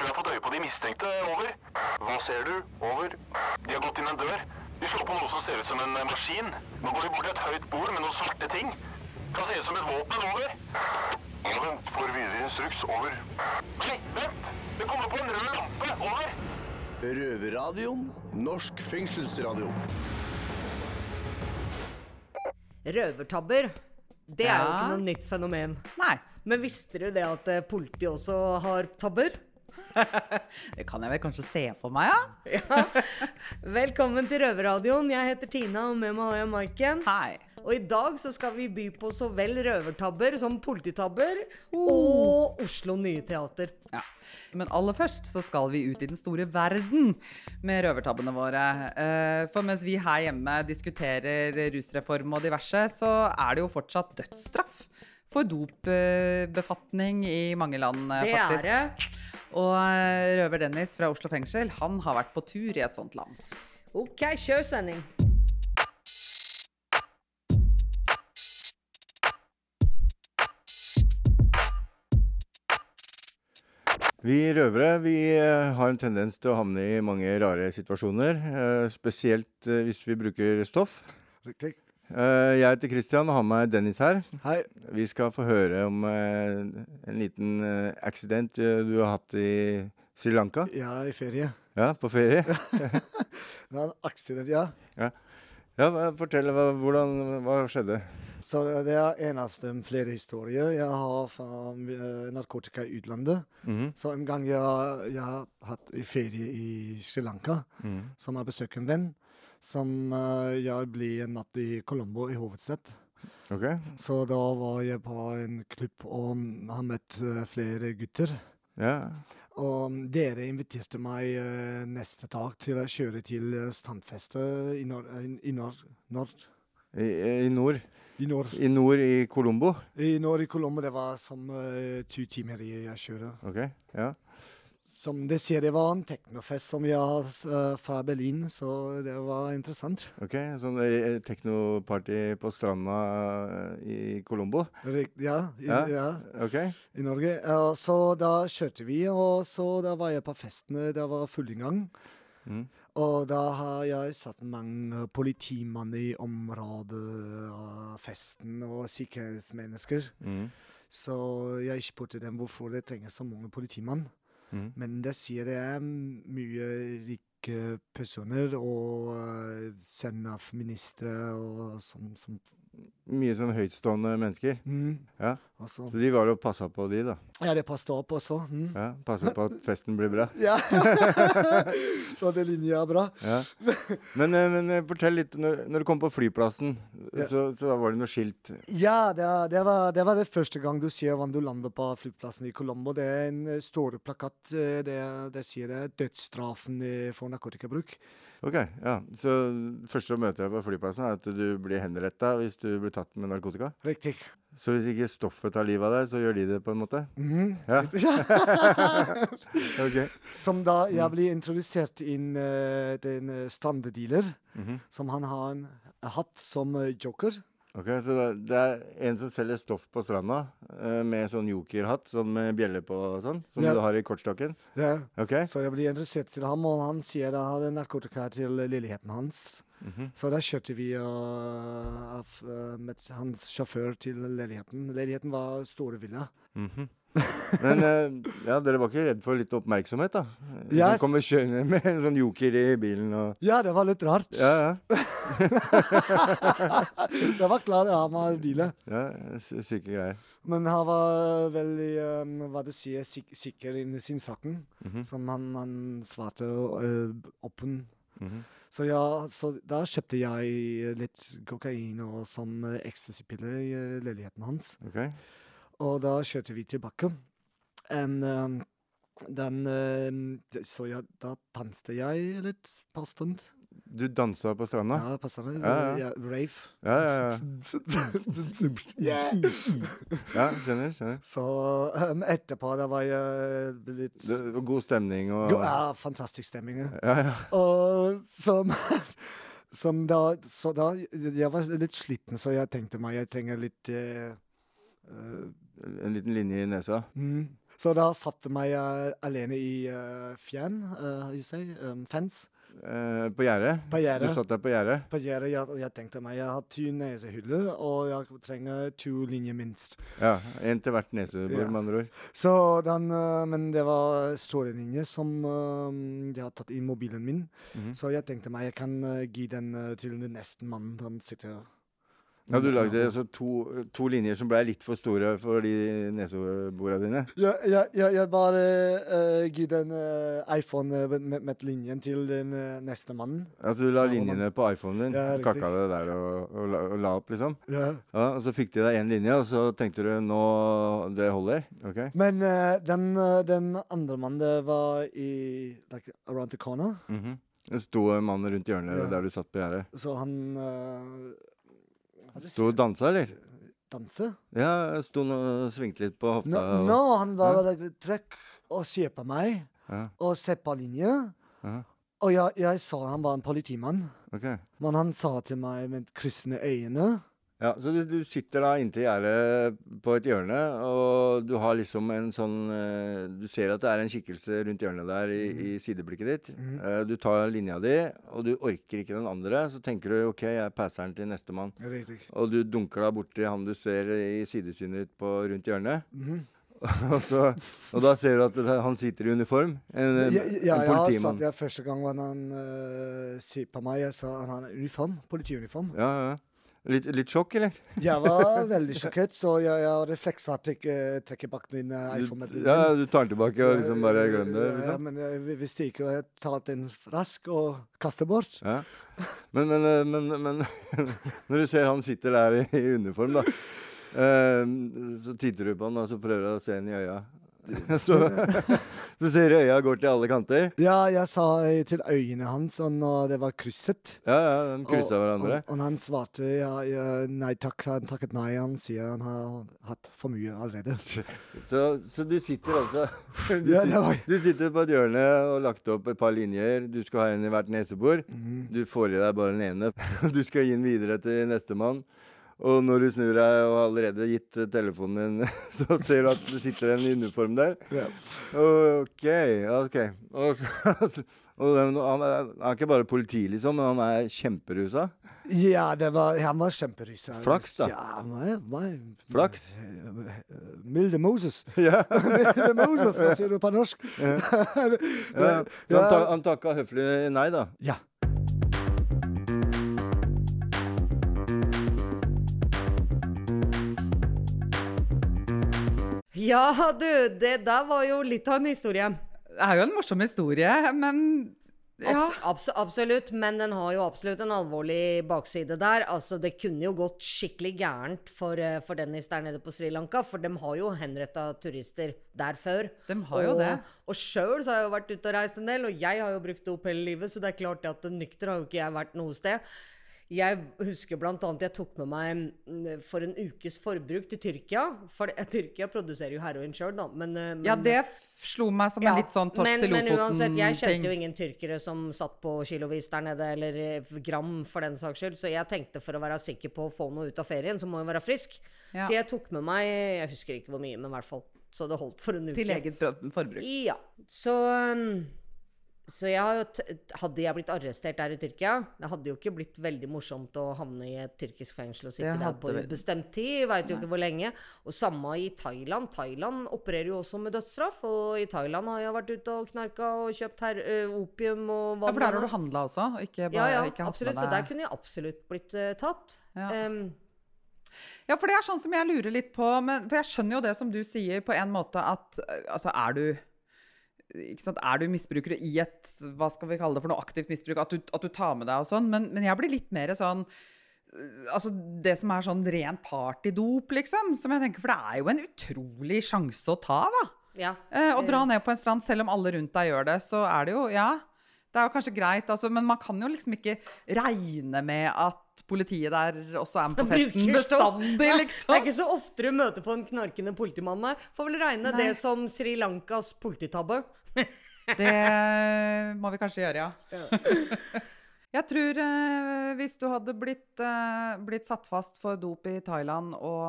tror jeg har fått øye på de mistenkte. Over. Hva ser du? Over. De har gått inn en dør. De slår på noe som ser ut som en maskin. Nå går de bort til et høyt bord med noen svarte ting. Kan se ut som et våpen. Over. Ja, vent. Får videre instruks. Over. Nei, vent! Det kommer på en rød lampe. Over. Røverradioen. Norsk fengselsradio. Røvertabber, det er jo ikke noe nytt fenomen. Nei, Men visste du det at eh, politiet også har tabber? det kan jeg vel kanskje se for meg, ja? Ja. Velkommen til Røverradioen. Jeg heter Tina, og med meg har jeg Maiken. Hei. Og i dag så skal vi by på så vel røvertabber som polititabber og Oslo Nye Teater. Ja. Men aller først så skal vi ut i den store verden med røvertabbene våre. Eh, For mens vi her hjemme diskuterer rusreform og diverse, så er det jo fortsatt dødsstraff for dopbefatning i mange land, faktisk. Det er det. Og eh, røver Dennis fra Oslo fengsel, han har vært på tur i et sånt land. OK, kjør sending. Vi røvere vi eh, har en tendens til å havne i mange rare situasjoner. eh, Spesielt hvis vi bruker stoff. Eh, Jeg heter Christian og har med Dennis her. Hei. Vi skal få høre om eh, en liten eh, accident du har hatt i Sri Lanka. Er i ferie. Ja, på ferie. Det var en accident, ja. Ja, ja Fortell, hva, hvordan, hva skjedde? Så det er en av de flere historier jeg har fra narkotika i utlandet. Mhm, Så en gang jeg, jeg har hatt ferie i Sri Lanka, mhm. som har besøkt en venn, som eh, jeg ble en natt i Colombo, i hovedstedet. Ok. Så da var jeg på en klubb og har møtt eh, flere gutter. Ja. Og dere inviterte meg eh, neste dag til å kjøre til standfestet i nord... I nord, nord I, I nord. i nord. I nord i Colombo. I nord i Colombo, det var som uh, to timer i jeg kjører. Ok. Ja. Som det sier, det var en teknofest som vi har eh, fra Berlin, så det var interessant. Ok, Sånn eh, teknoparty på stranda eh, i Colombo. Ja, i, Ja. ja. Ok. i Norge. Så da kjørte vi, og så da var jeg på festene. Det var full inngang. Mm. Og da har jeg satt mange politimann i området av festen, og sikkerhetsmennesker. Mm. Så jeg spurte dem hvorfor det trenger så mange politimann. Mhm. Men det sier det er mye rike personer og uh, sønn av ministre og som, som Mye sånn høytstående mennesker. mm. Ja. Og så, de var og passa på de, da. Ja, det passet opp også. Mm. Ja, Passa på at festen blir bra. Ja. så det linja er bra. Ja. Men, eh, men eh, fortell litt. Når, når du kom på flyplassen, Ja. så, så var det noe skilt. Ja, det, det, var, det var det første gang du ser hvordan du lander på flyplassen i Colombo. Det er en eh, stor plakat. Det, det sier det dødsstraffen for narkotikabruk. Ok, ja. Så første du jeg på flyplassen, er at du blir henretta hvis du blir tatt med narkotika. Riktig. Så hvis ikke stoffet tar livet av deg, så gjør de det på en måte? Mhm. Ja. Ok. Som da jeg blir introdusert inn uh, den uh, strandedealer, -hmm. som han har hatt som eh, joker. Ok, Så det- er en som selger stoff på stranda eh, med sånn jokerhatt, sånn med bjelle på og sånn, som Ja. du har i kortstokken? Ja. Okay. Så jeg blir interessert til ham, og han sier han hadde narkotika til leiligheten hans. Mhm. Så da kjørte vi uh, av, uh, med hans sjåfør til leiligheten. Leiligheten var store villa. Mhm. Men eh, ja, dere var ikke redd for litt oppmerksomhet, da? Yes. Som kommer kjørende med en sånn joker i bilen og Ja, det var litt rart. Ja, ja. det var klart ja, han med dealer. ja syke greier. Men han var veldig um, hva det sier, sik sikker i sin saken. -hmm. Som han, han svarte uh, åpen. Mhm. Så, ja, så da kjøpte jeg litt kokain og som uh, ecstasy-piller i uh, leiligheten hans. Ok. Og da kjørte vi tilbake. En, um, den, uh, så jeg, da danste jeg litt par stund. Du dansa på stranda? Ja, på stranda. Ja, ja. Ja, rave. Ja, ja, ja. Skjønner. skjønner. Så um, etterpå da var jeg litt god stemning og Ja, fantastisk stemning. ja. Ja. Og som Som da Så da Jeg var litt sliten, så jeg tenkte meg jeg trenger litt uh, eh, En liten linje i nesa. mm. Så da satte meg uh, alene i uh, fjern, uh, you say, um, fence, Uh, på gjerdet? Du satt der på gjerdet? På gjerdet, jeg, og jeg tenkte meg, jeg har ty nesehuller, og jeg trenger to linjer minst. Ja. Én til hvert nesebor, Ja. med andre ord. Så den, eh, men det var store linjer som eh, jeg har tatt i mobilen min. Mhm. Så jeg tenkte meg, jeg kan eh, gi den eh, til den neste mannen. Han sitter Ja, du lagde altså to, to linjer som ble litt for store for de neseborene dine? Ja, ja, ja, jeg bare uh, gi den uh, iPhone med, med linjen til den uh, neste mannen. Altså du la linjene på iPhonen din, Ja, kakka det der og, og, la, og la opp, liksom? Ja. Ja, Og så fikk de deg én linje, og så tenkte du nå det holder? Ok? Men uh, den, den andre mannen, det var i like, around the corner. Mhm. Det sto en mann rundt hjørnet Ja. der du satt på gjerdet. Så han uh, Sto og dansa, eller? danse. Ja, sto og svingte litt på hofta. Nå, no, no, han var Ja. like, trekk og se på meg, Ja, og se på linje. ja, Og jeg, jeg sa han var en politimann. Okay. Men han sa til meg med kryssende øyne Ja, så du, du sitter da inntil gjerdet på et hjørne, og du har liksom en sånn eh, Du ser at det er en skikkelse rundt hjørnet der i, i sideblikket ditt. Mm. du tar linja di, og du orker ikke den andre. Så tenker du OK, jeg passer den til nestemann. Og du dunker da borti han du ser i sidesynet ditt på rundt hjørnet. Mm. og, så, og da ser du at det, han sitter i uniform. En, en, Ja, ja, en politimann. det første gang han uh, på meg, jeg sa han har uniform. Politiuniform. Ja, ja. Litt, litt sjokk, eller? Jeg var veldig sjokkert, så jeg, jeg har reflekser til å trekke bak min eh, Du, iPhone. med ja, du tar den tilbake og liksom bare glemmer det? Ja, Liksom. men jeg visste ikke, og jeg tar den rask og kaster bort. Ja. Men, men, eh, men, men når du ser han sitter der i, i uniform, da, eh, så titter du på han og så prøver du å se han i øya. Så, så ser øya går til alle kanter. Ja, jeg sa til øynene hans og når det var krysset. Ja, ja, de kryssa hverandre. Og, og han svarte ja, ja, nei takk, han takket nei. Han sier han har hatt for mye allerede. Så, så du sitter altså du, Ja, sitter, var- du sitter på et hjørne og lagt opp et par linjer. Du skal ha en i hvert nesebor. Mhm. Du får i deg bare den ene. Du skal gi den videre til nestemann. Og når du snur deg og har allerede gitt eh, telefonen din, så ser du at det sitter en i uniform der. Ja. OK. ok. Og, så, og den, han, er, han er ikke bare politi, liksom, men han er kjemperusa. Ja, det var, han var kjemperusa. Flaks, da. Ja, my, my, Flaks. Milde Moses. Ja. Milde Moses, hva sier du på norsk? ja. Ja. han, tak, han takka høflig nei, da. Ja. Ja, du, det der var jo litt av en historie. Det er jo en morsom historie, men ja. Abs abs absolutt, men den har jo absolutt en alvorlig bakside der. Altså, Det kunne jo gått skikkelig gærent for, eh, for Dennis der nede på Sri Lanka, for de har jo henretta turister der før. De har jo det. Og sjøl har jeg jo vært ute og reist en del, og jeg har jo brukt opp hele livet, så det er klart at nykter har jo ikke jeg vært noe sted. Jeg husker annet jeg tok med meg mm, for en ukes forbruk til Tyrkia. For Tyrkia produserer jo heroin sjøl, da, men, eh, men ja, det slo meg som en ja, litt sånn torsk men, til Men uansett, jeg kjente jo ingen tyrkere som satt på kilovis der nede, eller eh, gram for den saks skyld, så jeg tenkte for å være sikker på å få noe ut av ferien, så må jeg være frisk. Ja. Så jeg tok med meg Jeg husker ikke hvor mye, men i hvert fall. Så det holdt for en uke. Til eget forbruk. Ja. Så um, så jeg hadde jeg blitt arrestert der i Tyrkia Det hadde jo ikke blitt veldig morsomt å havne i et tyrkisk fengsel og sitte der på ubestemt tid. Veit jo ikke hvor lenge. Og samme i Thailand. Thailand opererer jo også med dødsstraff. Og i Thailand har jeg vært ute og knarka og kjøpt her, ø, opium og hva Ja, for der har du handla også, og ikke Ja, bare ja, ikke hatt absolutt. Så der kunne jeg absolutt blitt uh, tatt. Ja. Um, Ja, for det er sånn som jeg lurer litt på. Men, for jeg skjønner jo det som du sier, på en måte at altså, er du ikke Er du misbruker i et hva skal vi kalle det for noe aktivt misbruk, at du, at du tar med deg og sånn, men, men jeg blir litt mer sånn øh, Altså det som er sånn ren partydop, liksom. Som jeg tenker, For det er jo en utrolig sjanse å ta, da. ja. Eh, å dra ned på en strand, selv om alle rundt deg gjør det, så er det jo Ja. Det er jo kanskje greit, altså, men man kan jo liksom ikke regne med at politiet der også er med på festen bestandig, liksom. Det er ikke så ofte du møter på en knarkende politimann. Nei. Får vel regne Nei. det som Sri Lankas polititabbe. Det må vi kanskje gjøre, ja. Jeg tror eh, hvis du hadde blitt, eh, blitt satt fast for dop i Thailand og,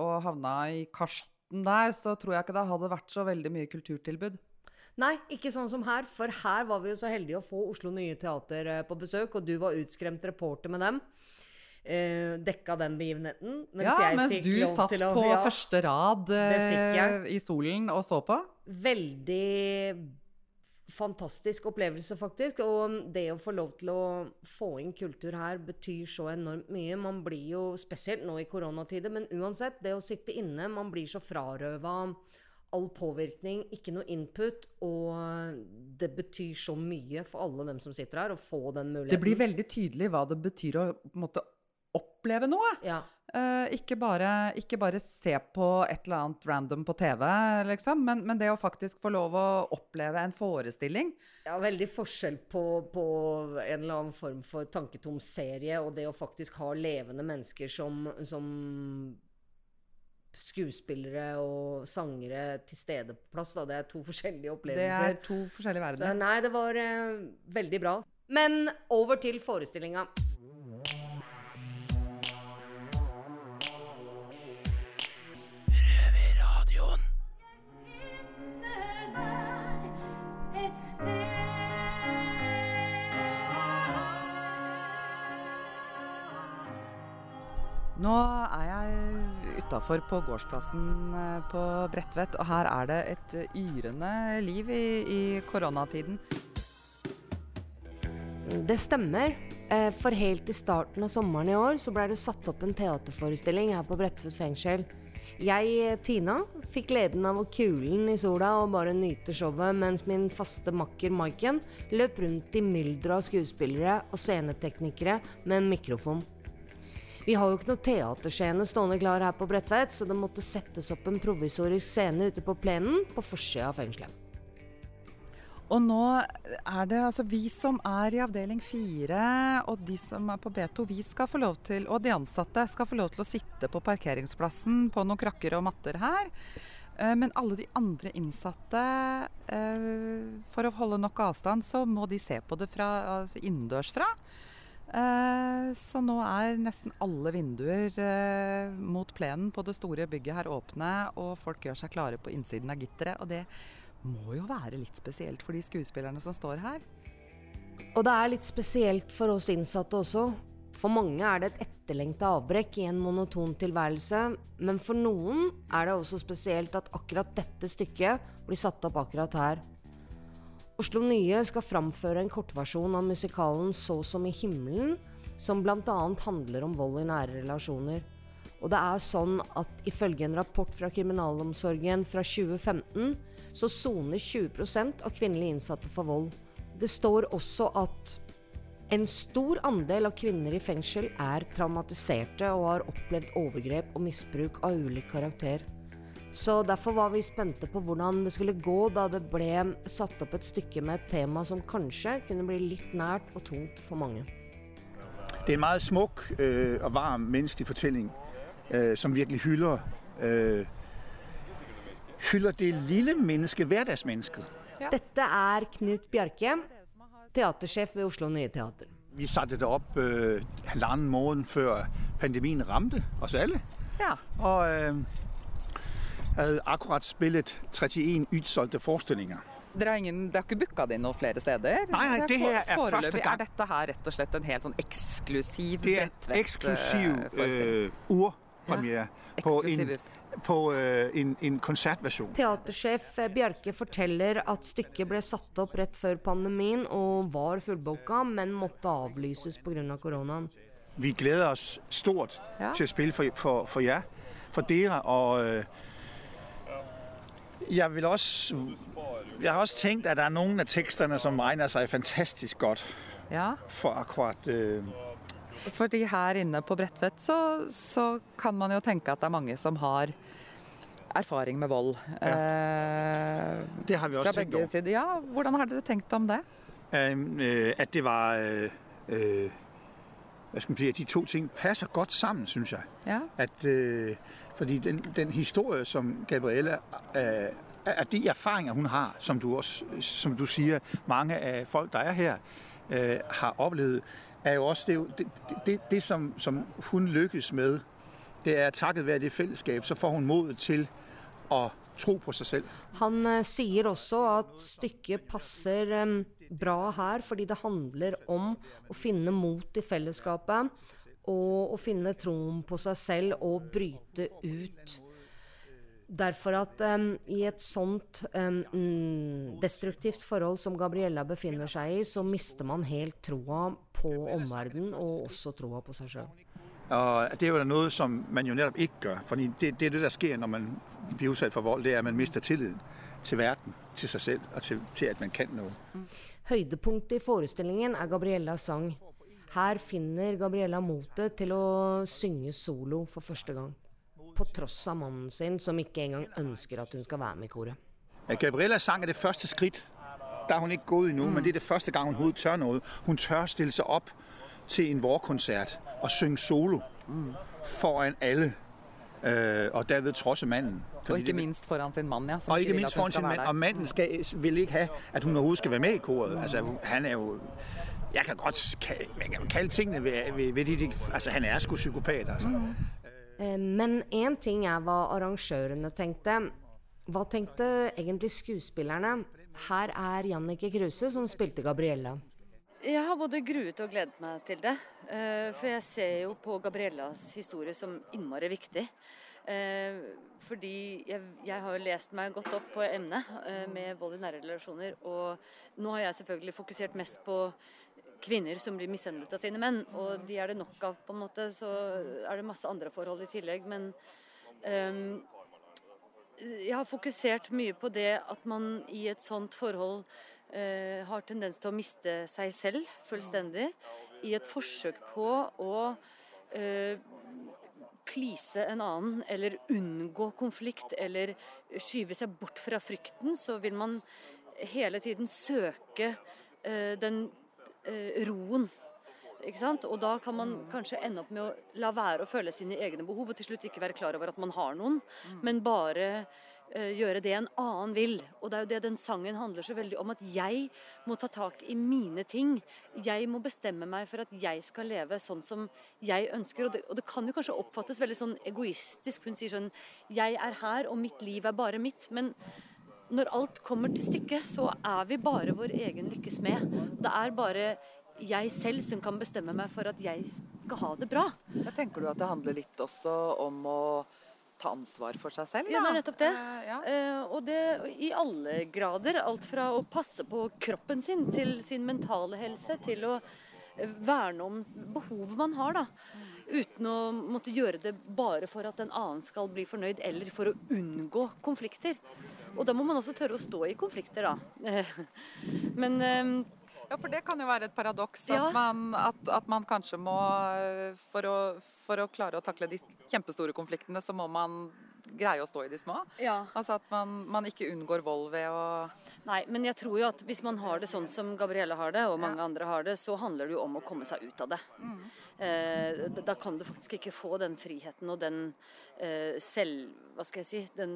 og havna i Karsten der, så tror jeg ikke det hadde vært så veldig mye kulturtilbud. Nei, ikke sånn som her, for her var vi jo så heldige å få Oslo Nye Teater eh, på besøk, og du var utskremt reporter med dem. Eh, dekka den begivenheten. Mens ja, jeg mens du satt å- på ja, første rad eh, i solen og så på. Veldig fantastisk opplevelse, faktisk. Og det å få lov til å få inn kultur her betyr så enormt mye. Man blir jo, spesielt nå i koronatider, men uansett, det å sitte inne Man blir så frarøva all påvirkning, ikke noe input, og det betyr så mye for alle dem som sitter her, å få den muligheten. Det blir veldig tydelig hva det betyr å på en måte, oppleve noe. Ja. Uh, ikke, bare, ikke bare se på et eller annet random på TV, liksom, men, men det å faktisk få lov å oppleve en forestilling. Ja, veldig forskjell på, på en eller annen form for tanketom serie og det å faktisk ha levende mennesker som, som skuespillere og sangere til stede på plass. Da. Det er to forskjellige Det opplevelser. er to forskjellige verdener. nei, det var uh, veldig bra. Men over til forestillinga. Nå er jeg utafor på gårdsplassen eh, på Bredtvet, og her er det et eh, yrende liv i, i koronatiden. Det stemmer. Eh, For helt i starten av sommeren i år så ble det satt opp en teaterforestilling her på Bredtvet fengsel. Jeg, Tina, fikk gleden av å kule den i sola og bare nyte showet, mens min faste makker Maiken løp rundt i mylderet av skuespillere og sceneteknikere med en mikrofon. Vi har jo ikke noe teaterscene stående klar her på Bredtveit, så det måtte settes opp en provisorisk scene ute på plenen på forsida av fengselet. Og nå er det altså vi som er i avdeling fire, og de som er på B2, vi skal få lov til, og de ansatte skal få lov til å sitte på parkeringsplassen på noen krakker og matter her. Eh, Men alle de andre innsatte, eh, for å holde nok avstand, så må de se på det fra, altså innendørs fra. Eh, Så nå er nesten alle vinduer eh, mot plenen på det store bygget her åpne, og folk gjør seg klare på innsiden av gitteret. Og det må jo være litt spesielt for de skuespillerne som står her. Og det er litt spesielt for oss innsatte også. For mange er det et etterlengta avbrekk i en monoton tilværelse, men for noen er det også spesielt at akkurat dette stykket blir satt opp akkurat her. Oslo Nye skal framføre en kortversjon av musikalen Så som i himmelen, som bl.a. handler om vold i nære relasjoner. Og det er sånn at ifølge en rapport fra Kriminalomsorgen fra 2015, så soner 20% av kvinnelige innsatte for vold. Det står også at en stor andel av kvinner i fengsel er traumatiserte og har opplevd overgrep og misbruk av ulik karakter. Så derfor var vi spente på hvordan det skulle gå da det ble satt opp et stykke med et tema som kanskje kunne bli litt nært og tungt for mange. Det er en meget smuk øh, og varm menneskelig fortelling øh, som virkelig hyller, øh, hylder det lille mennesket, hverdagsmennesket. Dette er Knut Bjarke, teatersjef ved Oslo Nye Teater. Vi satte det opp øh, halvanden måned før pandemien ramte oss alle, Ja. og havde akkurat spillet 31 utsolgte forestillinger. Dere har, ingen, dere har ikke booka det inn noen flere steder? Nei, nei, det her er for- første gang. Er dette her rett og slett en helt sånn eksklusiv Det er eksklusiv uh, forestilling? ja. på, en, på øh, en, en konsertversjon. Teatersjef Bjarke forteller at stykket ble satt opp rett før pandemien og var fullboka, men måtte avlyses pga. koronaen. Vi gleder oss stort Ja. til å spille for, for, for jer, for dere, og jeg vil også, jeg har også tenkt at det er noen av teksterne, som egner seg fantastisk godt Ja, for akkurat øh, fordi her inne på Bredtvet så, så kan man jo tenke at det er mange som har erfaring med vold. Eh, det har vi også tenkt over. Ja, hvordan har dere tenkt om det? Um, øh, at det var, øh, øh, hvad skal man sige, at de to ting passer godt sammen, synes jeg. Ja. At, øh, fordi den, den historie, som Gabriella, øh, at de erfaringer, hun har, som du også som du siger, mange af folk, der er her, øh, har oplevet, er jo også det, det, det, det som, som hun lykkes med, det er takket være det fællesskab, så får hun modet til å tro på seg selv. Han eh, sier også at stykket passer em, bra her, fordi det handler om å finne mot i fellesskapet. Og å finne troen på seg selv og bryte ut. Derfor at um, i et sånt mm, destruktivt forhold som Gabriella befinner seg i, så mister man helt troa på omverdenen, og også troa på seg sjøl. Og det er jo noe som man jo nettopp ikke gjør. For det, det er det der skjer når man blir utsatt for vold, det er at man mister tilliten til verden, til seg selv og til, til at man kan noe. Høydepunktet i forestillingen er Gabriellas sang. Her finner Gabriella motet til å synge solo for første gang. På tross av mannen sin, som ikke engang ønsker at hun skal være med i koret. Gabriellas sang er det første skritt. Der er hun ikke gået mm. men det er det første gang hun tør noe. Hun tør stille seg opp til en vårkonsert og synge solo foran alle. Øh, og derved trodse mannen. Og ikke minst foran sin mann, ja. Som og ikke minst foran sin mand. Og manden skal, vil ikke have, at hun overhovedet skal være med i koret. Altså, han er jo... Jeg kan godt kalle jeg kan kalde tingene ved, ved, ved de, Altså, han er sgu psykopat, altså. Mm. Men én ting er hva arrangørene tenkte. Hva tenkte egentlig skuespillerne? Her er Jannicke Kruse, som spilte Gabriella. Jeg har både gruet og gledet meg til det. Eh, For jeg ser jo på Gabriellas historie som innmari viktig. Eh, Fordi jeg, jeg har lest meg godt opp på emnet eh, med vold i nære relasjoner. Og nå har jeg selvfølgelig fokusert mest på kvinner som blir mishandlet av sine menn. Og de er det nok av, på en måte. Så er det masse andre forhold i tillegg. Men um, jeg har fokusert mye på det at man i et sånt forhold uh, har tendens til å miste seg selv fullstendig i et forsøk på å eh, please en annen eller unngå konflikt eller skyve seg bort fra frykten, så vil man hele tiden søke eh, den eh, roen. Og da kan man kanskje ende opp med å la være å føle sine egne behov, og til slutt ikke være klar over at man har noen, men bare gjøre det en annen vil. Og det er jo det den sangen handler så veldig om, at jeg må ta tak i mine ting. Jeg må bestemme meg for at jeg skal leve sånn som jeg ønsker. Og det, og det kan jo kanskje oppfattes veldig sånn egoistisk. Hun sier sånn Jeg er her, og mitt liv er bare mitt. Men når alt kommer til stykket, så er vi bare vår egen lykkes med. Det er bare jeg selv som kan bestemme meg for at jeg skal ha det bra. Jeg tenker du at det handler litt også om å ta ansvar for seg selv? Ja, det da? er nettopp det. Uh, ja. uh, og det i alle grader. Alt fra å passe på kroppen sin til sin mentale helse, til å verne om behovet man har, da. Uten å måtte gjøre det bare for at en annen skal bli fornøyd, eller for å unngå konflikter. Og da må man også tørre å stå i konflikter, da. Men eh, Ja, for det kan jo være et paradoks Ja. at, man, at, at man kanskje må eh, for å, for å klare å takle de kjempestore konfliktene, så må man greie å stå i de små. ja. Altså at man, man ikke unngår vold ved å Nei, men jeg tror jo at hvis man har det sånn som Gabrielle har det, og mange andre har det, så handler det jo om å komme seg ut av det. Eh, da- da kan du faktisk ikke få den friheten og den eh, selv... Hva skal jeg si? Den,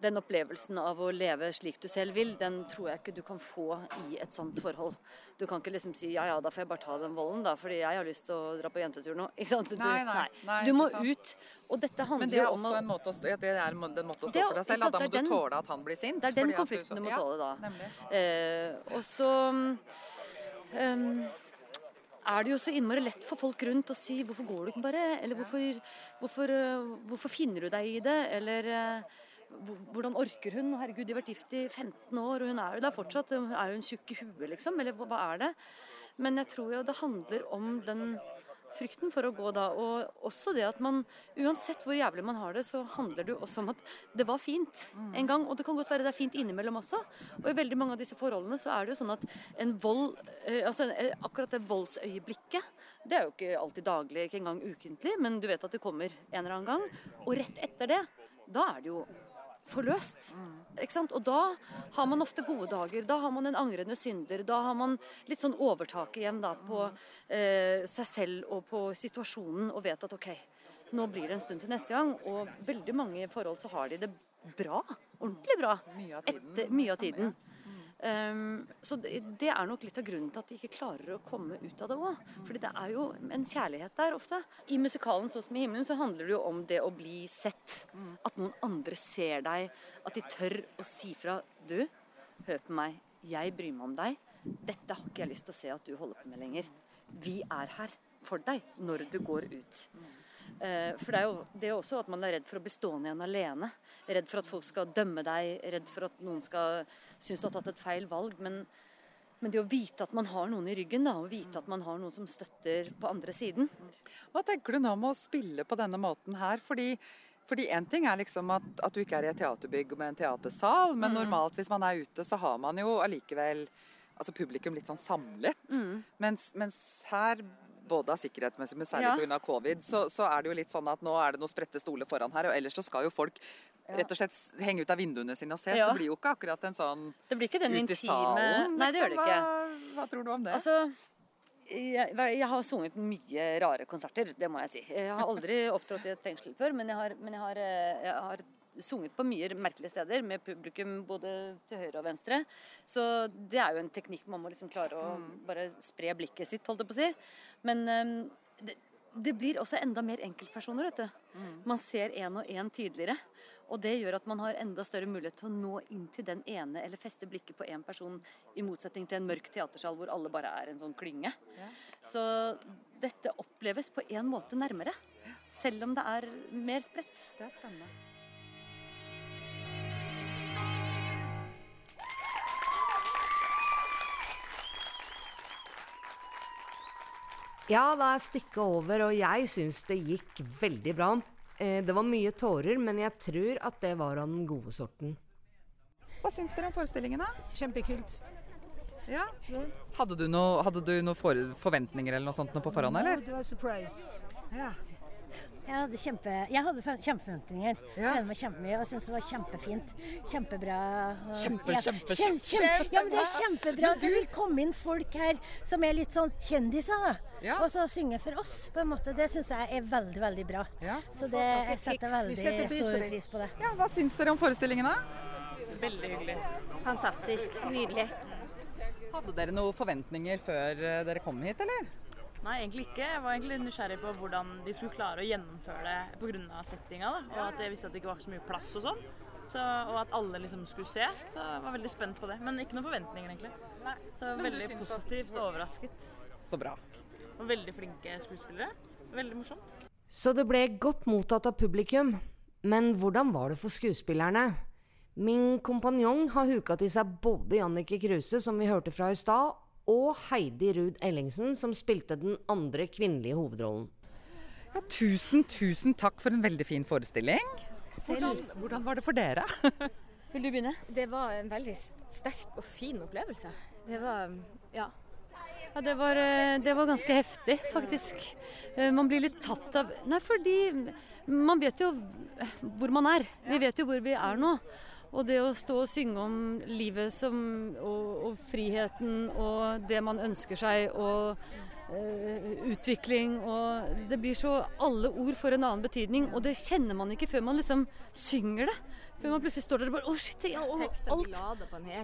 den opplevelsen av å leve slik du selv vil, den tror jeg ikke du kan få i et sånt forhold. Du kan ikke liksom si ja ja, da får jeg bare ta den volden, da, fordi jeg har lyst til å dra på jentetur nå. Ikke sant? Du, Nei, nei, nei, du må ut. Og dette handler Men det er jo om også å en måte å stå, ja, det er en måte å Det stå for deg selv. at Da må du den- tåle at han blir sint. Det er den konflikten du må tåle da. Ja, Eh, og så um, er det jo så innmari lett for folk rundt å si 'hvorfor går du ikke bare'? Eller hvorfor, hvorfor, eh, hvorfor finner du deg i det? Eller eh, hvordan orker hun? Herregud, de har vært gift i 15 år, og hun er jo der fortsatt. Er hun tjukk i huet, liksom? Eller hva, er det? Men jeg tror jo det handler om den frykten for å gå da, og også det at man Uansett hvor jævlig man har det, så handler det jo også om at det var fint en gang. Og det kan godt være det er fint innimellom også. Og i veldig mange av disse forholdene så er det jo sånn at en vold eh, Altså eh, akkurat det voldsøyeblikket, det er jo ikke alltid daglig, ikke engang ukentlig, men du vet at det kommer en eller annen gang. Og rett etter det, da er det jo forløst. Ikke sant? Og da har man ofte gode dager. Da har man en angrende synder. Da har man litt sånn overtak igjen da, på eh, seg selv og på situasjonen og vet at OK, nå blir det en stund til neste gang. Og veldig mange forhold så har de det bra. Ordentlig bra. Mye av tiden. Etter, mye av tiden. Um, så det, det, er nok litt av grunnen til at de ikke klarer å komme ut av det òg. Fordi det er jo en kjærlighet der ofte. I musikalen 'Så som i himmelen' så handler det jo om det å bli sett. At noen andre ser deg. At de tør å si fra. Du, hør på meg. Jeg bryr meg om deg. Dette har ikke jeg lyst til å se at du holder på med lenger. Vi er her for deg når du går ut. Eh, for det er jo det er også at man er redd for å bli stående igjen alene. Redd for at folk skal dømme deg, redd for at noen skal synes du har tatt et feil valg. Men, men det å vite at man har noen i ryggen, da, og vite at man har noen som støtter på andre siden. Hva tenker du nå om å spille på denne måten her? Fordi fordi Én ting er liksom at, at, du ikke er i et teaterbygg med en teatersal, men mm. normalt hvis man er ute, så har man jo allikevel altså publikum litt sånn samlet. Mm. Mens, mens, her både av sikkerhetsmessig, men særlig ja. pga. covid, så, så, er det jo litt sånn at nå er det noen spredte stoler foran her, og ellers så skal jo folk rett og slett henge ut av vinduene sine og se. Ja. Så det blir jo ikke akkurat en sånn Det blir ikke den intime Nei, det gjør det liksom. ikke. Hva, hva tror du om det? Altså, jeg, jeg, har sunget mye rare konserter, det må jeg si. Jeg har aldri opptrådt i et fengsel før, men jeg har, men jeg har, eh, jeg har sunget på mye merkelige steder med publikum både til høyre og venstre. Så det er jo en teknikk man må liksom klare å mm. bare spre blikket sitt, holdt jeg på å si. Men um, det, det, blir også enda mer enkeltpersoner, vet du. Mm. Man ser én og én tydeligere. Og det gjør at man har enda større mulighet til å nå inn til den ene, eller feste blikket på én person, i motsetning til en mørk teatersal hvor alle bare er en sånn klynge. Ja. Så dette oppleves på en måte nærmere. Selv om det er mer spredt. Det er spennende. Ja, da er stykket over, og jeg syns det gikk veldig bra. Eh, det var mye tårer, men jeg tror at det var av den gode sorten. Hva syns dere om forestillingen, da? Kjempekult. Ja. Hadde du noen noe for forventninger eller noe sånt på forhånd, eller? Det var surprise. Ja. Jeg hadde, kjempe, jeg hadde kjempeforventninger. Ja. Meg kjempemye og syntes det var kjempefint. Kjempebra. Kjempe, kjempe, kjempe, kjempe, Ja, men det er kjempebra. Du vil komme inn folk her som er litt sånn kjendiser, ja. og så synge for oss, på en måte. Det syns jeg er veldig, veldig bra. Ja. Så det, jeg setter veldig stor pris på det. Ja, hva syns dere om forestillingen, da? Veldig hyggelig. Fantastisk. Nydelig. Hadde dere noen forventninger før eh, dere kom hit, eller? Nei, egentlig ikke. Jeg var egentlig nysgjerrig på hvordan de skulle klare å gjennomføre det pga. settinga. Da. Og at jeg visste at det ikke var så mye plass og sånn. Så, og at alle liksom skulle se. Så jeg var veldig spent på det. Men ikke noen forventninger, egentlig. Nei. Så veldig positivt og overrasket. Så bra. Og veldig flinke skuespillere. Veldig morsomt. Så det ble godt mottatt av publikum. Men hvordan var det for skuespillerne? Min kompanjong har huka til seg både Jannicke Kruse, som vi hørte fra i stad, og Heidi Ruud Ellingsen, som spilte den andre kvinnelige hovedrollen. Ja, tusen, tusen takk for en veldig fin forestilling. Hvordan, hvordan var det for dere? Vil du begynne? Det var en veldig sterk og fin opplevelse. Det var ja. Ja, det var, eh, det var ganske heftig, faktisk. Eh, man blir litt tatt av Nei, fordi man vet jo hvor man er. Vi vet jo hvor vi er nå. Og det å stå og synge om livet som, og, og friheten og det man ønsker seg og uh, utvikling og Det blir så Alle ord får en annen betydning, og det kjenner man ikke før man liksom synger det. Før man plutselig står der og bare Å, shit! Ja, og, alt,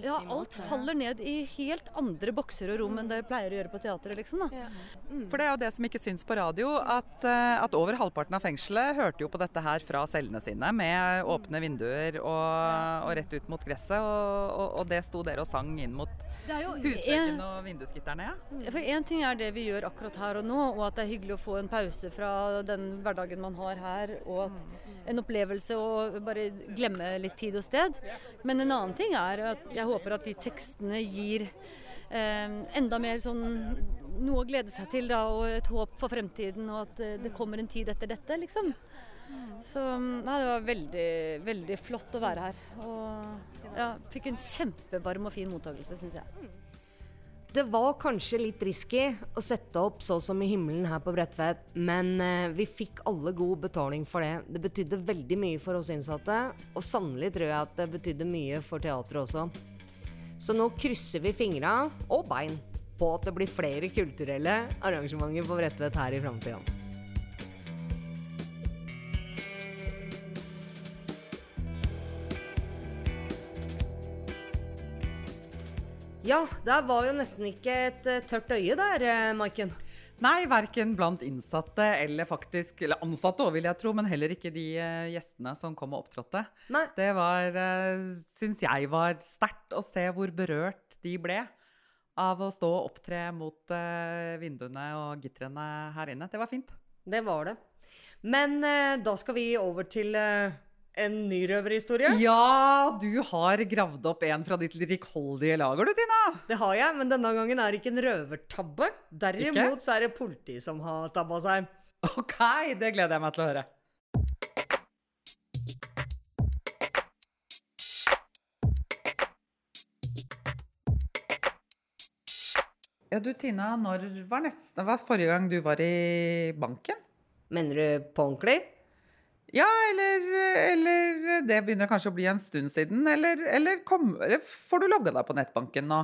ja, alt faller ned i helt andre bokser og rom enn det pleier å gjøre på teatret, liksom. Da. Mm. For det er jo det som ikke syns på radio, at, eh, at, over halvparten av fengselet hørte jo på dette her fra cellene sine, med åpne vinduer og, og rett ut mot gresset, og, og, og det sto dere og sang inn mot husveggene og vindusgitterne. Ja. For én ting er det vi gjør akkurat her og nå, og at det er hyggelig å få en pause fra den hverdagen man har her, og at mm en opplevelse å bare glemme litt tid og sted. Men en annen ting er at jeg håper at de tekstene gir eh, enda mer sånn noe å glede seg til da, og et håp for fremtiden, og at eh, det kommer en tid etter dette, liksom. Så nei, det var veldig, veldig flott å være her. Og ja, fikk en kjempevarm og fin mottakelse, syns jeg. Det var kanskje litt risky å sette opp så som i himmelen her på Bredtvet, men eh, vi fikk alle god betaling for det. Det betydde veldig mye for oss innsatte, og sannelig tror jeg at det betydde mye for teatret også. Så nå krysser vi fingra og bein på at det blir flere kulturelle arrangementer på Bredtvet her i framtida. Ja, der var jo nesten ikke et eh, tørt øye der, eh, Maiken. Nei, verken blant innsatte eller faktisk Eller ansatte òg, vil jeg tro, men heller ikke de eh, gjestene som kom og opptrådte. Nei. Det var, syns jeg var sterkt å se hvor berørt de ble av å stå og opptre mot vinduene og gitrene her inne. Det var fint. Det var det. Men da skal vi over til en ny røverhistorie. Ja, du har gravd opp en fra ditt rikholdige lager, du, Tina. Det har jeg, men denne gangen er det ikke en røvertabbe. Derimot så er det politi som har tabba seg. Ok, det gleder jeg meg til å høre. Ja, du Tina, når var, neste, var forrige gang du var i banken? Mener du på ordentlig? Ja, eller, eller det begynner kanskje å bli en stund siden. Eller, eller kom, får du logga deg på nettbanken nå?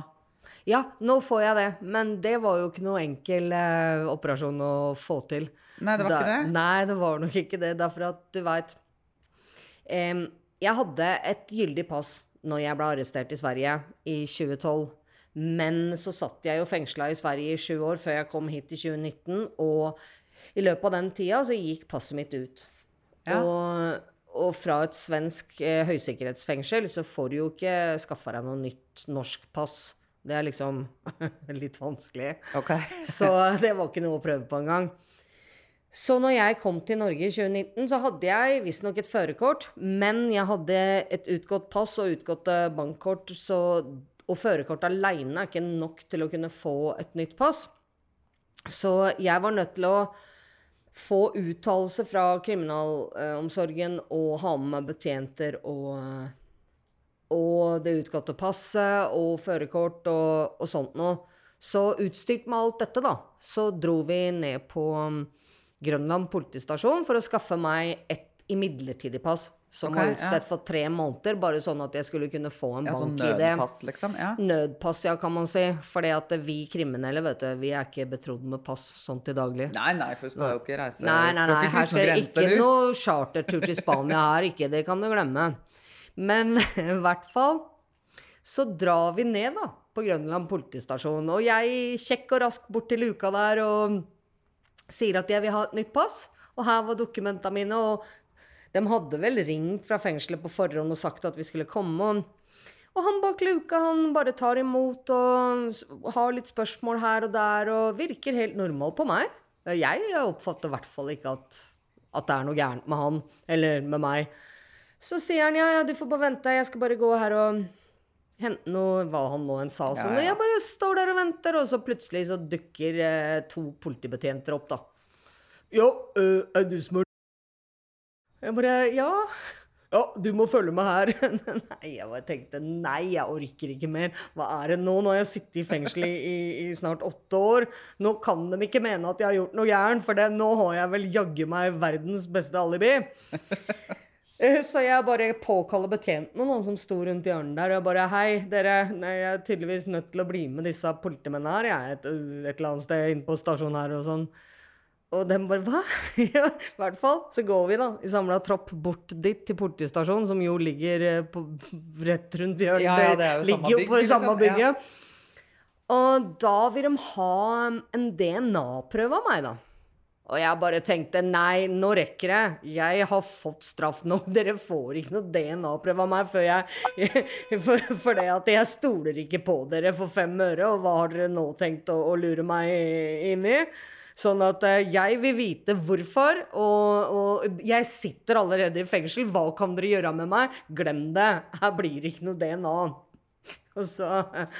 Ja, nå får jeg det, men det var jo ikke noe enkel eh, operasjon å få til. Nei, det var Da- ikke det? Nei, det var nok ikke det. Derfor at du veit Jeg hadde et gyldig pass når jeg ble arrestert i Sverige i 2012. Men så satt jeg jo fengsla i Sverige i sju år før jeg kom hit i 2019. Og i løpet av den tida så gikk passet mitt ut. Ja. Og, og fra et svensk eh, høysikkerhetsfengsel så får du jo ikke skaffa deg noe nytt norsk pass. Det er liksom litt vanskelig. Okay. Så det var ikke noe å prøve på engang. Så når jeg kom til Norge i 2019, så hadde jeg visstnok et førerkort, men jeg hadde et utgått pass og utgått eh, bankkort, så, og førerkort aleine er ikke nok til å kunne få et nytt pass. Så jeg var nødt til å få uttalelse fra kriminalomsorgen og ha med meg betjenter og og det utgåtte passet og førerkort og, og sånt noe. Så utstyrt med alt dette, da, så dro vi ned på um, Grønland politistasjon for å skaffe meg et imidlertidig pass. Som okay, var ja. utstedt for tre måneder, bare sånn at jeg skulle kunne få en Ja, sånn i det. nødpass, liksom? Ja. Nødpass, ja, kan man si. Fordi at vi kriminelle, vet du, vi er ikke betrodd med pass sånn til daglig. Nei, nei, for du skal jo ikke reise Nei, nei, nei, her skjer skal ikke du. noe chartertur til Spania her, ikke, det kan du glemme. Men i hvert fall så drar vi ned da, på Grønland politistasjon, og jeg kjekk og rask bort til luka der og sier at jeg vil ha et nytt pass, og her var dokumenta mine, og de hadde vel ringt fra fengselet på forhånd og sagt at vi skulle komme, og han bak luka, han bare tar imot og har litt spørsmål her og der, og virker helt normal på meg. Jeg oppfatter i hvert fall ikke at, at det er noe gærent med han, eller med meg. Så sier han ja, ja, du får bare vente, jeg skal bare gå her og hente noe, hva han nå enn sa. Sånn. ja. ja. jeg bare står der og venter, og så plutselig så dukker eh, to politibetjenter opp, da. Ja, eh, er du som Jeg bare Ja. Ja, du må følge med her. nei, jeg bare tenkte nei, jeg orker ikke mer. Hva er det nå? Nå har jeg sittet i fengsel i, i, snart åtte år. Nå kan de ikke mene at jeg har gjort noe gærent, for det, nå har jeg vel jaggu meg verdens beste alibi. Eh, Så jeg bare påkaller betjentene noen som sto rundt hjørnet der, og jeg bare Hei, dere. Jeg er tydeligvis nødt til å bli med disse politimennene her. Jeg er et, et eller annet sted inne på stasjonen her og sånn. Og dem bare Hva? ja, i hvert fall. Så går vi, da, i samla tropp bort dit til politistasjonen, som jo ligger eh, på, rett rundt hjørnet. Ja, ja, det er jo samme ligger jo bygg, på liksom, samme ja. bygget. Og da vil de ha en DNA-prøve av meg, da. Og jeg bare tenkte nei, nå rekker det. Jeg har fått straff nå. Dere får ikke noe DNA-prøve av meg før jeg For, for det at jeg stoler ikke på dere for fem øre, og hva har dere nå tenkt å, å lure meg inn i? Sånn at eh, jeg vil vite hvorfor, og, og jeg sitter allerede i fengsel. Hva kan dere gjøre med meg? Glem det. Her blir det ikke noe DNA. Så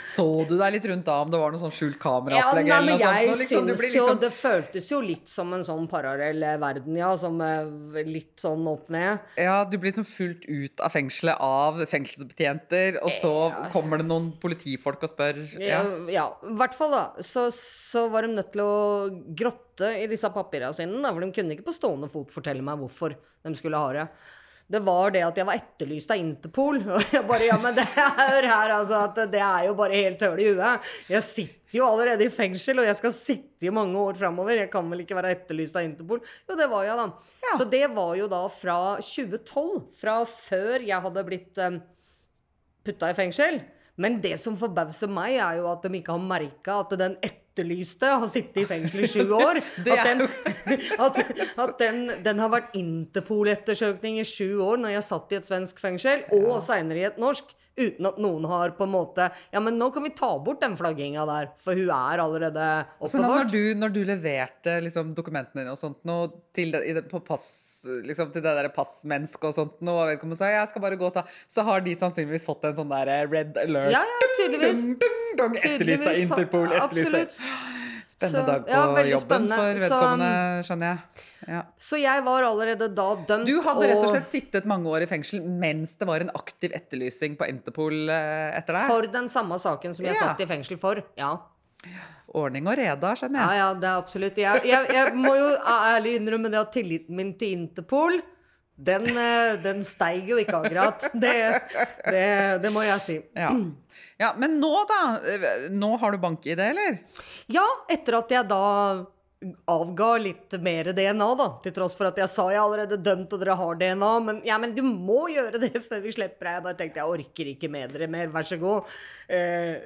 Så du deg litt rundt da om det var noe sånn skjult ja, kameraopplegg nei, men sånt? jeg Nå liksom, syns liksom... jo Det føltes jo litt som en sånn parallell verden, ja. Som eh, litt sånn opp ned. Ja, du blir liksom fulgt ut av fengselet av fengselsbetjenter, og så kommer det noen politifolk og spør. Ja, Ja. ja i hvert fall, da. Så, så var de nødt til å grotte i disse papirene sine, da, for de kunne ikke på stående fot fortelle meg hvorfor de skulle ha det. Det var det at jeg var etterlyst av Interpol. Og jeg bare Ja, men det hør her, altså. At det er jo bare helt høl i huet. Jeg sitter jo allerede i fengsel, og jeg skal sitte i mange år framover. Jeg kan vel ikke være etterlyst av Interpol? Jo, det var jeg, da. Så det var jo da fra 2012. Fra før jeg hadde blitt um, putta i fengsel. Men det som forbauser meg, er jo at de ikke har merka at den etterlyste har sittet i fengsel i sju år. At, den, at, at den, den har vært Interpol-ettersøkning i sju år når jeg satt i et svensk fengsel, og seinere i et norsk. Uten at noen har på en måte Ja, men nå kan vi ta bort den flagginga der, for hun er allerede Så når du, når du leverte liksom, dokumentene dine og sånt noe til det, på pass, liksom, til det der passmennesket og sånt noe, og vedkommende sa jeg skal bare gå og ta, så har de sannsynligvis fått en sånn der red alert. Ja, ja, tydeligvis. Dun, dun, dun, etterlyst av Interpol. Etterlyst absolutt. Spennende Så, dag på ja, jobben spennende. for Så- vedkommende, skjønner jeg. Ja. Så jeg var allerede da dømt. Du hadde rett og slett sittet mange år i fengsel mens det var en aktiv etterlysing på Interpol eh, etter deg? For den samme saken som jeg Ja. satt i fengsel for. Ja. Ordning og reda, skjønner Ja, jeg. ja, det er absolutt. Jeg, jeg, jeg må jo ærlig innrømme det at tilliten min til Interpol, den, eh, den steig jo ikke akkurat. Det, det, det må jeg si. Ja. ja, Men nå, da? Eh, Nå har du bank-ID, eller? Ja, etter at jeg da avga litt mer DNA, da. Til tross for at jeg sa jeg er allerede dømt og dere har DNA. Men ja, men du må gjøre det før vi slipper deg. Jeg bare tenkte jeg orker ikke med dere mer, vær så god. Eh,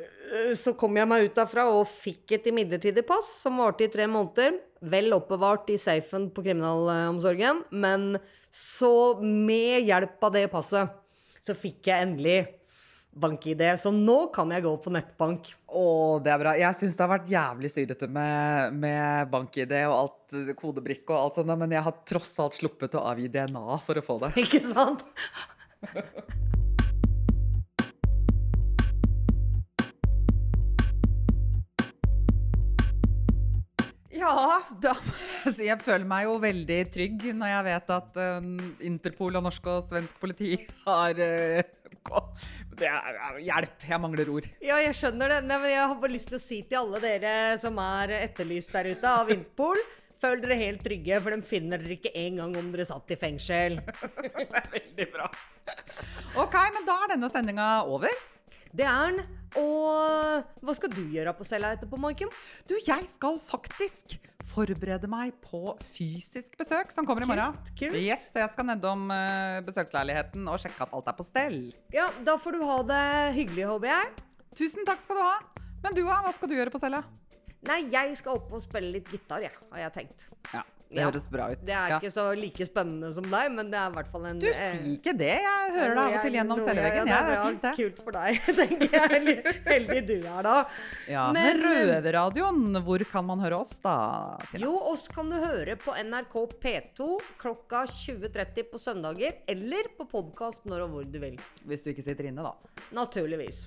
så kom jeg meg ut derfra og fikk et midlertidig pass som varte i tre måneder. Vel oppbevart i safen på kriminalomsorgen. Men så, med hjelp av det passet, så fikk jeg endelig bank-ID. Så nå kan jeg gå på nettbank. Å, det er bra. Jeg syns det har vært jævlig styrete med, med bank-ID og alt, eh, kodebrikke og alt sånt, men jeg har tross alt sluppet å avgi DNA for å få det. Ikke sant? Ja, da, så jeg føler meg jo veldig trygg når jeg vet at eh, Interpol og norsk og svensk politi har gå- Det er hjelp. Jeg mangler ord. Ja, jeg skjønner det. Nei, men jeg har bare lyst til å si til alle dere som er etterlyst der ute av Interpol Føl dere helt trygge, for de finner dere ikke engang om dere satt i fengsel. det er Veldig bra. OK, men da er denne sendinga over. Det er den. Og hva skal du gjøre på cella etterpå, Maiken? Du, jeg skal faktisk forberede meg på fysisk besøk som kommer i morgen. kult. kult. Yes, så jeg skal nedom uh, besøksleiligheten og sjekke at alt er på stell. Ja, da får du ha det hyggelig, håper jeg. Tusen takk skal du ha. Men du, hva skal du gjøre på cella? Nei, jeg skal opp og spille litt gitar, jeg, har jeg tenkt. Ja, det Ja. høres bra ut. Det er Ja. ikke så like spennende som deg, men det er i hvert fall en Du, sier ikke det. Jeg hører det av og til gjennom celleveggen. Ja, det er fint, det. Kult for deg, tenker jeg. Heldig, heldig du er da. Ja, Men, men Røverradioen, hvor kan man høre oss da? Tina? Jo, oss kan du høre på NRK P2 klokka 20.30 på søndager, eller på podkast når og hvor du vil. Hvis du ikke sitter inne, da. Naturligvis.